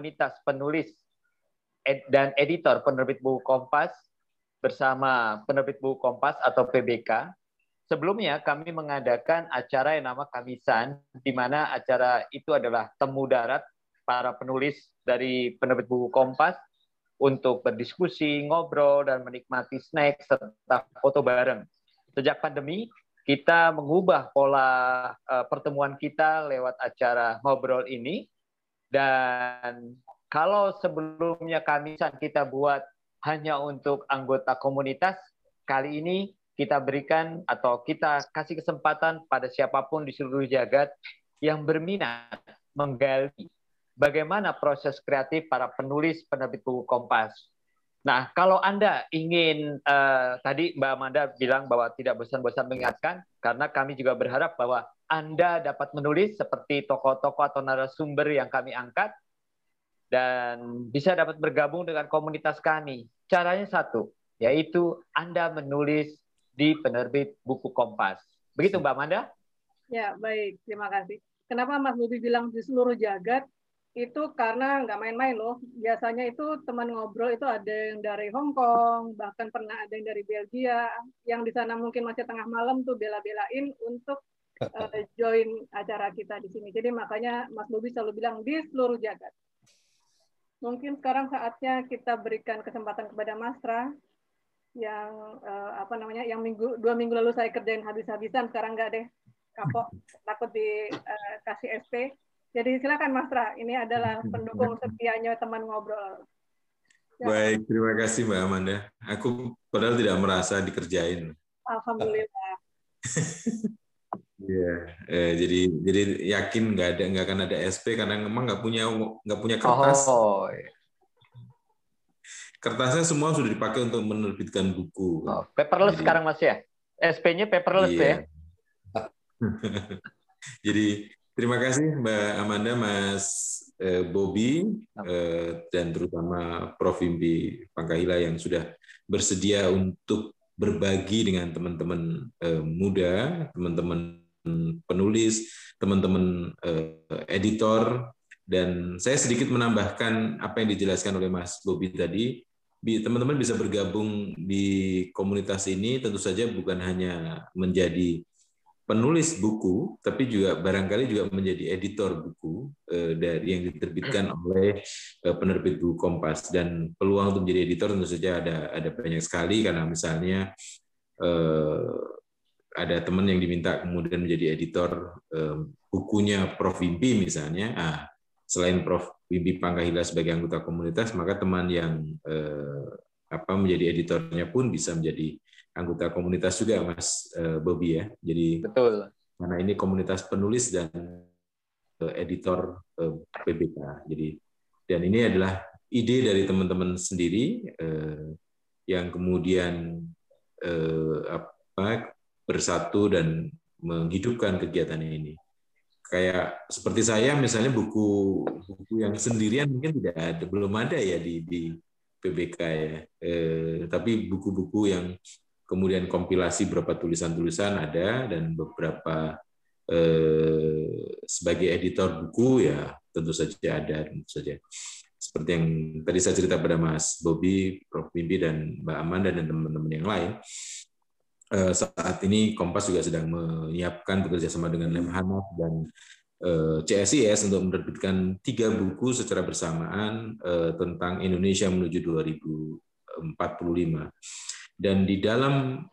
komunitas penulis dan editor penerbit buku Kompas bersama penerbit buku Kompas atau PBK. Sebelumnya kami mengadakan acara yang nama Kamisan, di mana acara itu adalah temu darat para penulis dari penerbit buku Kompas untuk berdiskusi, ngobrol, dan menikmati snack serta foto bareng. Sejak pandemi, kita mengubah pola uh, pertemuan kita lewat acara ngobrol ini. Dan kalau sebelumnya kami kita buat hanya untuk anggota komunitas, kali ini kita berikan atau kita kasih kesempatan pada siapa pun di seluruh jagat yang berminat menggali bagaimana proses kreatif para penulis penerbit buku Kompas. Nah, kalau Anda ingin uh, tadi Mbak Amanda bilang bahwa tidak bosan-bosan mengingatkan, karena kami juga berharap bahwa Anda dapat menulis seperti tokoh-tokoh atau narasumber yang kami angkat dan bisa dapat bergabung dengan komunitas kami. Caranya satu, yaitu Anda menulis di penerbit buku Kompas. Begitu Mbak Amanda? Ya, baik. Terima kasih. Kenapa Mas Bobi bilang di seluruh jagat? itu karena nggak main-main loh. Biasanya itu teman ngobrol itu ada yang dari Hong Kong, bahkan pernah ada yang dari Belgia, yang di sana mungkin masih tengah malam tuh bela-belain untuk uh, join acara kita di sini. Jadi makanya Mas Bobi selalu bilang di seluruh jagat. Mungkin sekarang saatnya kita berikan kesempatan kepada Mas Tra yang uh, apa namanya yang minggu dua minggu lalu saya kerjain habis-habisan sekarang nggak deh kapok takut dikasih uh, SP jadi silakan Mas Tra, ini adalah pendukung setianya teman ngobrol. Ya. Baik, terima kasih Mbak Amanda. Aku padahal tidak merasa dikerjain. Alhamdulillah. Iya, eh, jadi jadi yakin nggak ada nggak akan ada SP karena memang nggak punya nggak punya kertas. Oh, iya. Kertasnya semua sudah dipakai untuk menerbitkan buku. Oh, paperless jadi, sekarang mas ya? SP-nya paperless iya. ya? jadi Terima kasih Mbak Amanda, Mas eh, Bobby, eh, dan terutama Prof. Imbi Pangkahila yang sudah bersedia untuk berbagi dengan teman-teman eh, muda, teman-teman penulis, teman-teman editor, dan saya sedikit menambahkan apa yang dijelaskan oleh Mas Bobby tadi. Teman-teman bisa bergabung di komunitas ini, tentu saja bukan hanya menjadi penulis buku, tapi juga barangkali juga menjadi editor buku eh, dari yang diterbitkan oleh eh, penerbit buku Kompas dan peluang untuk menjadi editor tentu saja ada ada banyak sekali karena misalnya eh, ada teman yang diminta kemudian menjadi editor bukunya Prof Wimpi misalnya, ah, selain Prof Wimpi Pangkahila sebagai anggota komunitas maka teman yang apa menjadi editornya pun bisa menjadi anggota komunitas juga Mas eh, Bobby ya. Jadi Betul. Karena ini komunitas penulis dan eh, editor eh, PBK. Jadi dan ini adalah ide dari teman-teman sendiri yang kemudian apa bersatu dan menghidupkan kegiatan ini. Kayak seperti saya misalnya buku buku yang sendirian mungkin tidak ada belum ada ya di di PBK ya. Eh, tapi buku-buku yang kemudian kompilasi beberapa tulisan-tulisan ada dan beberapa eh, sebagai editor buku ya tentu saja ada tentu saja seperti yang tadi saya cerita pada Mas Bobi, Prof. Mimpi dan Mbak Amanda dan teman-teman yang lain saat ini Kompas juga sedang menyiapkan bekerja sama dengan Lemhanas dan eh, CSIS untuk menerbitkan tiga buku secara bersamaan eh, tentang Indonesia menuju 2045 dan di dalam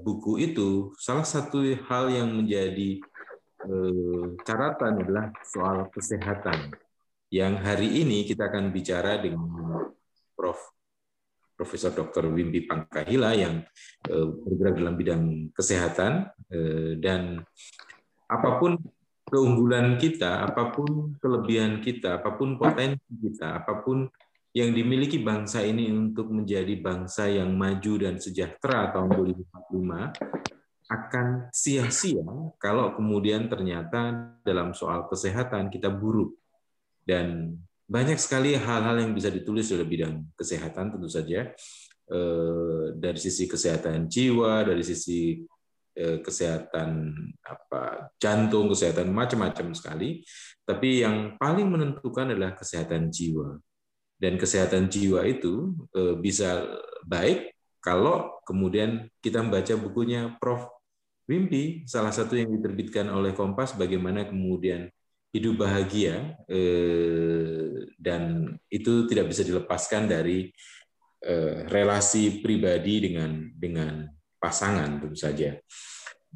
buku itu, salah satu hal yang menjadi catatan adalah soal kesehatan. Yang hari ini kita akan bicara dengan Prof. Profesor Dr. Wimpi Pangkahila yang uh, bergerak dalam bidang kesehatan uh, dan apa pun keunggulan kita, apa pun kelebihan kita, apa pun potensi kita, apa pun yang dimiliki bangsa ini untuk menjadi bangsa yang maju dan sejahtera tahun 2045 akan sia-sia kalau kemudian ternyata dalam soal kesehatan kita buruk. Dan banyak sekali hal-hal yang bisa ditulis dalam bidang kesehatan tentu saja eh, dari sisi kesehatan jiwa, dari sisi eh, kesehatan apa jantung, kesehatan macam-macam sekali. Tapi yang paling menentukan adalah kesehatan jiwa. Dan kesehatan jiwa itu eh, bisa baik kalau kemudian kita membaca bukunya Prof. Wimpi, salah satu yang diterbitkan oleh Kompas, bagaimana kemudian hidup bahagia eh, dan itu tidak bisa dilepaskan dari eh, relasi pribadi dengan dengan pasangan tentu saja.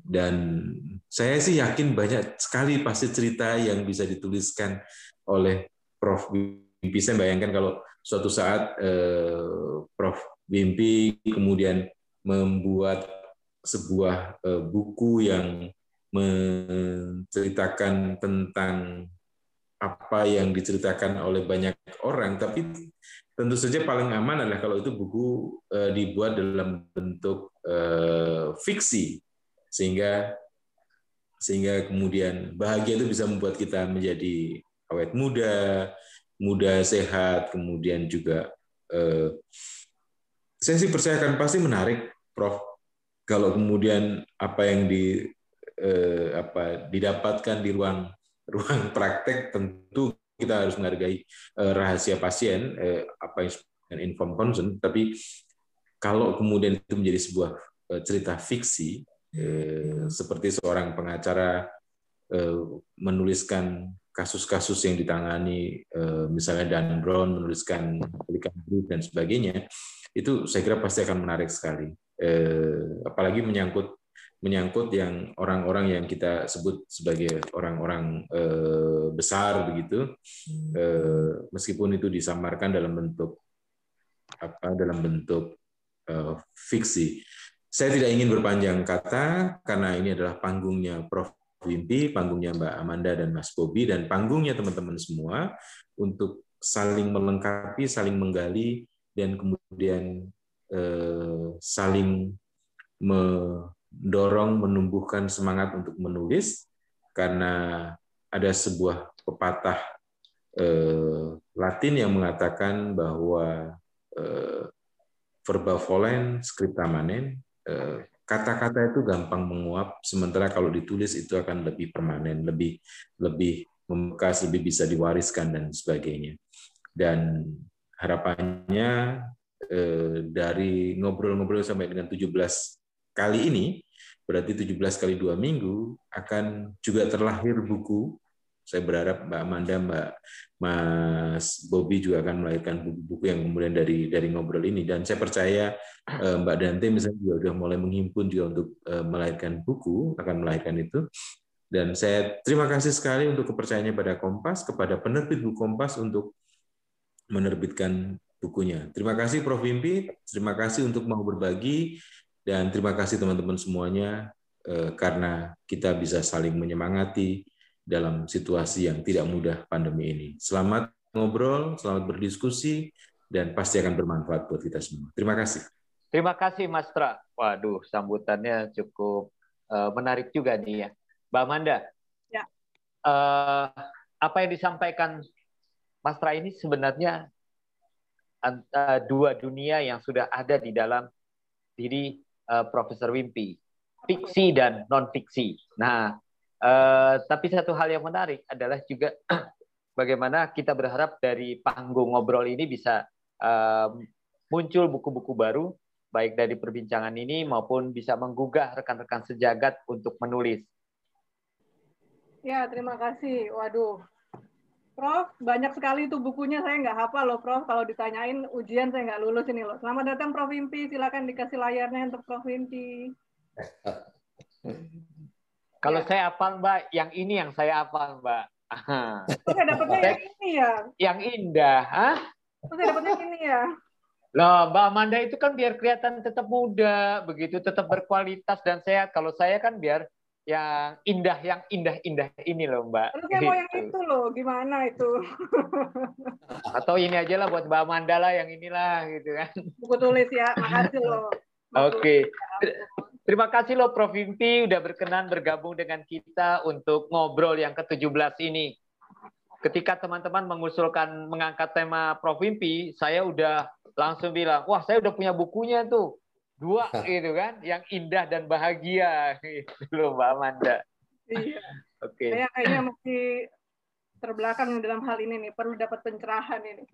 Dan saya sih yakin banyak sekali pasti cerita yang bisa dituliskan oleh Prof. Wimpi. Saya bayangkan kalau suatu saat eh, Prof. Wimpi kemudian membuat sebuah buku yang menceritakan tentang apa yang diceritakan oleh banyak orang, tapi tentu saja paling aman adalah kalau itu buku eh, dibuat dalam bentuk eh, fiksi, sehingga sehingga kemudian bahagia itu bisa membuat kita menjadi awet muda, muda sehat, kemudian juga saya sih percaya akan pasti menarik, Prof. Kalau kemudian apa yang di eh, apa didapatkan di ruang ruang praktek tentu kita harus menghargai eh, rahasia pasien eh, apa yang informed consent tapi kalau kemudian itu menjadi sebuah eh, cerita fiksi eh, seperti seorang pengacara eh, menuliskan kasus-kasus yang ditangani eh, misalnya Dan Brown menuliskan pelikan dan sebagainya itu saya kira pasti akan menarik sekali. Eh, apalagi menyangkut menyangkut yang orang-orang yang kita sebut sebagai orang-orang eh, besar begitu. Eh, meskipun itu disamarkan dalam bentuk apa dalam bentuk eh, fiksi. Saya tidak ingin berpanjang kata karena ini adalah panggungnya Prof. Wimpi, panggungnya Mbak Amanda dan Mas Bobi dan panggungnya teman-teman semua untuk saling melengkapi, saling menggali dan kemudian Eh, saling mendorong, menumbuhkan semangat untuk menulis karena ada sebuah pepatah eh, Latin yang mengatakan bahwa eh, verba volen scripta manen kata-kata itu gampang menguap sementara kalau ditulis itu akan lebih permanen lebih lebih membekas lebih bisa diwariskan dan sebagainya. Dan harapannya Eh, dari ngobrol-ngobrol sampai dengan 17 kali ini, berarti 17 kali dua minggu, akan juga terlahir buku. Saya berharap Mbak Amanda, Mbak Mas Bobby juga akan melahirkan buku-buku yang kemudian dari dari ngobrol ini. Dan saya percaya eh, Mbak Dante misalnya juga sudah mulai menghimpun juga untuk eh, melahirkan buku, akan melahirkan itu. Dan saya terima kasih sekali untuk kepercayaannya pada Kompas, kepada penerbit buku Kompas untuk menerbitkan bukunya. Terima kasih Prof. Wimpi, terima kasih untuk mau berbagi, dan terima kasih teman-teman semuanya eh, karena kita bisa saling menyemangati dalam situasi yang tidak mudah pandemi ini. Selamat ngobrol, selamat berdiskusi, dan pasti akan bermanfaat buat kita semua. Terima kasih. Terima kasih Mas Tra. Waduh, sambutannya cukup uh, menarik juga nih ya. Mbak Amanda, ya. Uh, apa yang disampaikan Mas Tra ini sebenarnya uh, dua dunia yang sudah ada di dalam diri uh, Profesor Wimpi, fiksi dan non fiksi. Nah, uh, tapi satu hal yang menarik adalah juga bagaimana kita berharap dari panggung ngobrol ini bisa uh, muncul buku-buku baru, baik dari perbincangan ini maupun bisa menggugah rekan-rekan sejagat untuk menulis. Ya, terima kasih. Waduh, Prof, banyak sekali itu bukunya saya nggak hafal loh, Prof. Kalau ditanyain ujian saya nggak lulus ini loh. Selamat datang Prof Wimpi, silakan dikasih layarnya untuk Prof Wimpi. Kalau ya. saya hafal Mbak, yang ini yang saya hafal Mbak. Saya dapetnya yang ini ya. Yang indah, Hah? Saya dapetnya ini ya. Loh, Mbak Amanda itu kan biar kelihatan tetap muda, begitu tetap berkualitas dan sehat. Kalau saya kan biar yang indah yang indah-indah ini loh Mbak. Terus saya mau yang gitu. itu loh, gimana itu? Atau ini aja lah buat Mbak Mandala yang inilah gitu kan. Buku tulis ya, makasih loh. Oke. Okay. Terima kasih loh Prof. Impi udah berkenan bergabung dengan kita untuk ngobrol yang ke-17 ini. Ketika teman-teman mengusulkan mengangkat tema Prof. Impi, saya udah langsung bilang, wah saya udah punya bukunya tuh dua gitu kan, yang indah dan bahagia gitu loh Mbak Amanda. Iya. Oke. Saya kayaknya masih terbelakang dalam hal ini nih, perlu dapat pencerahan ini.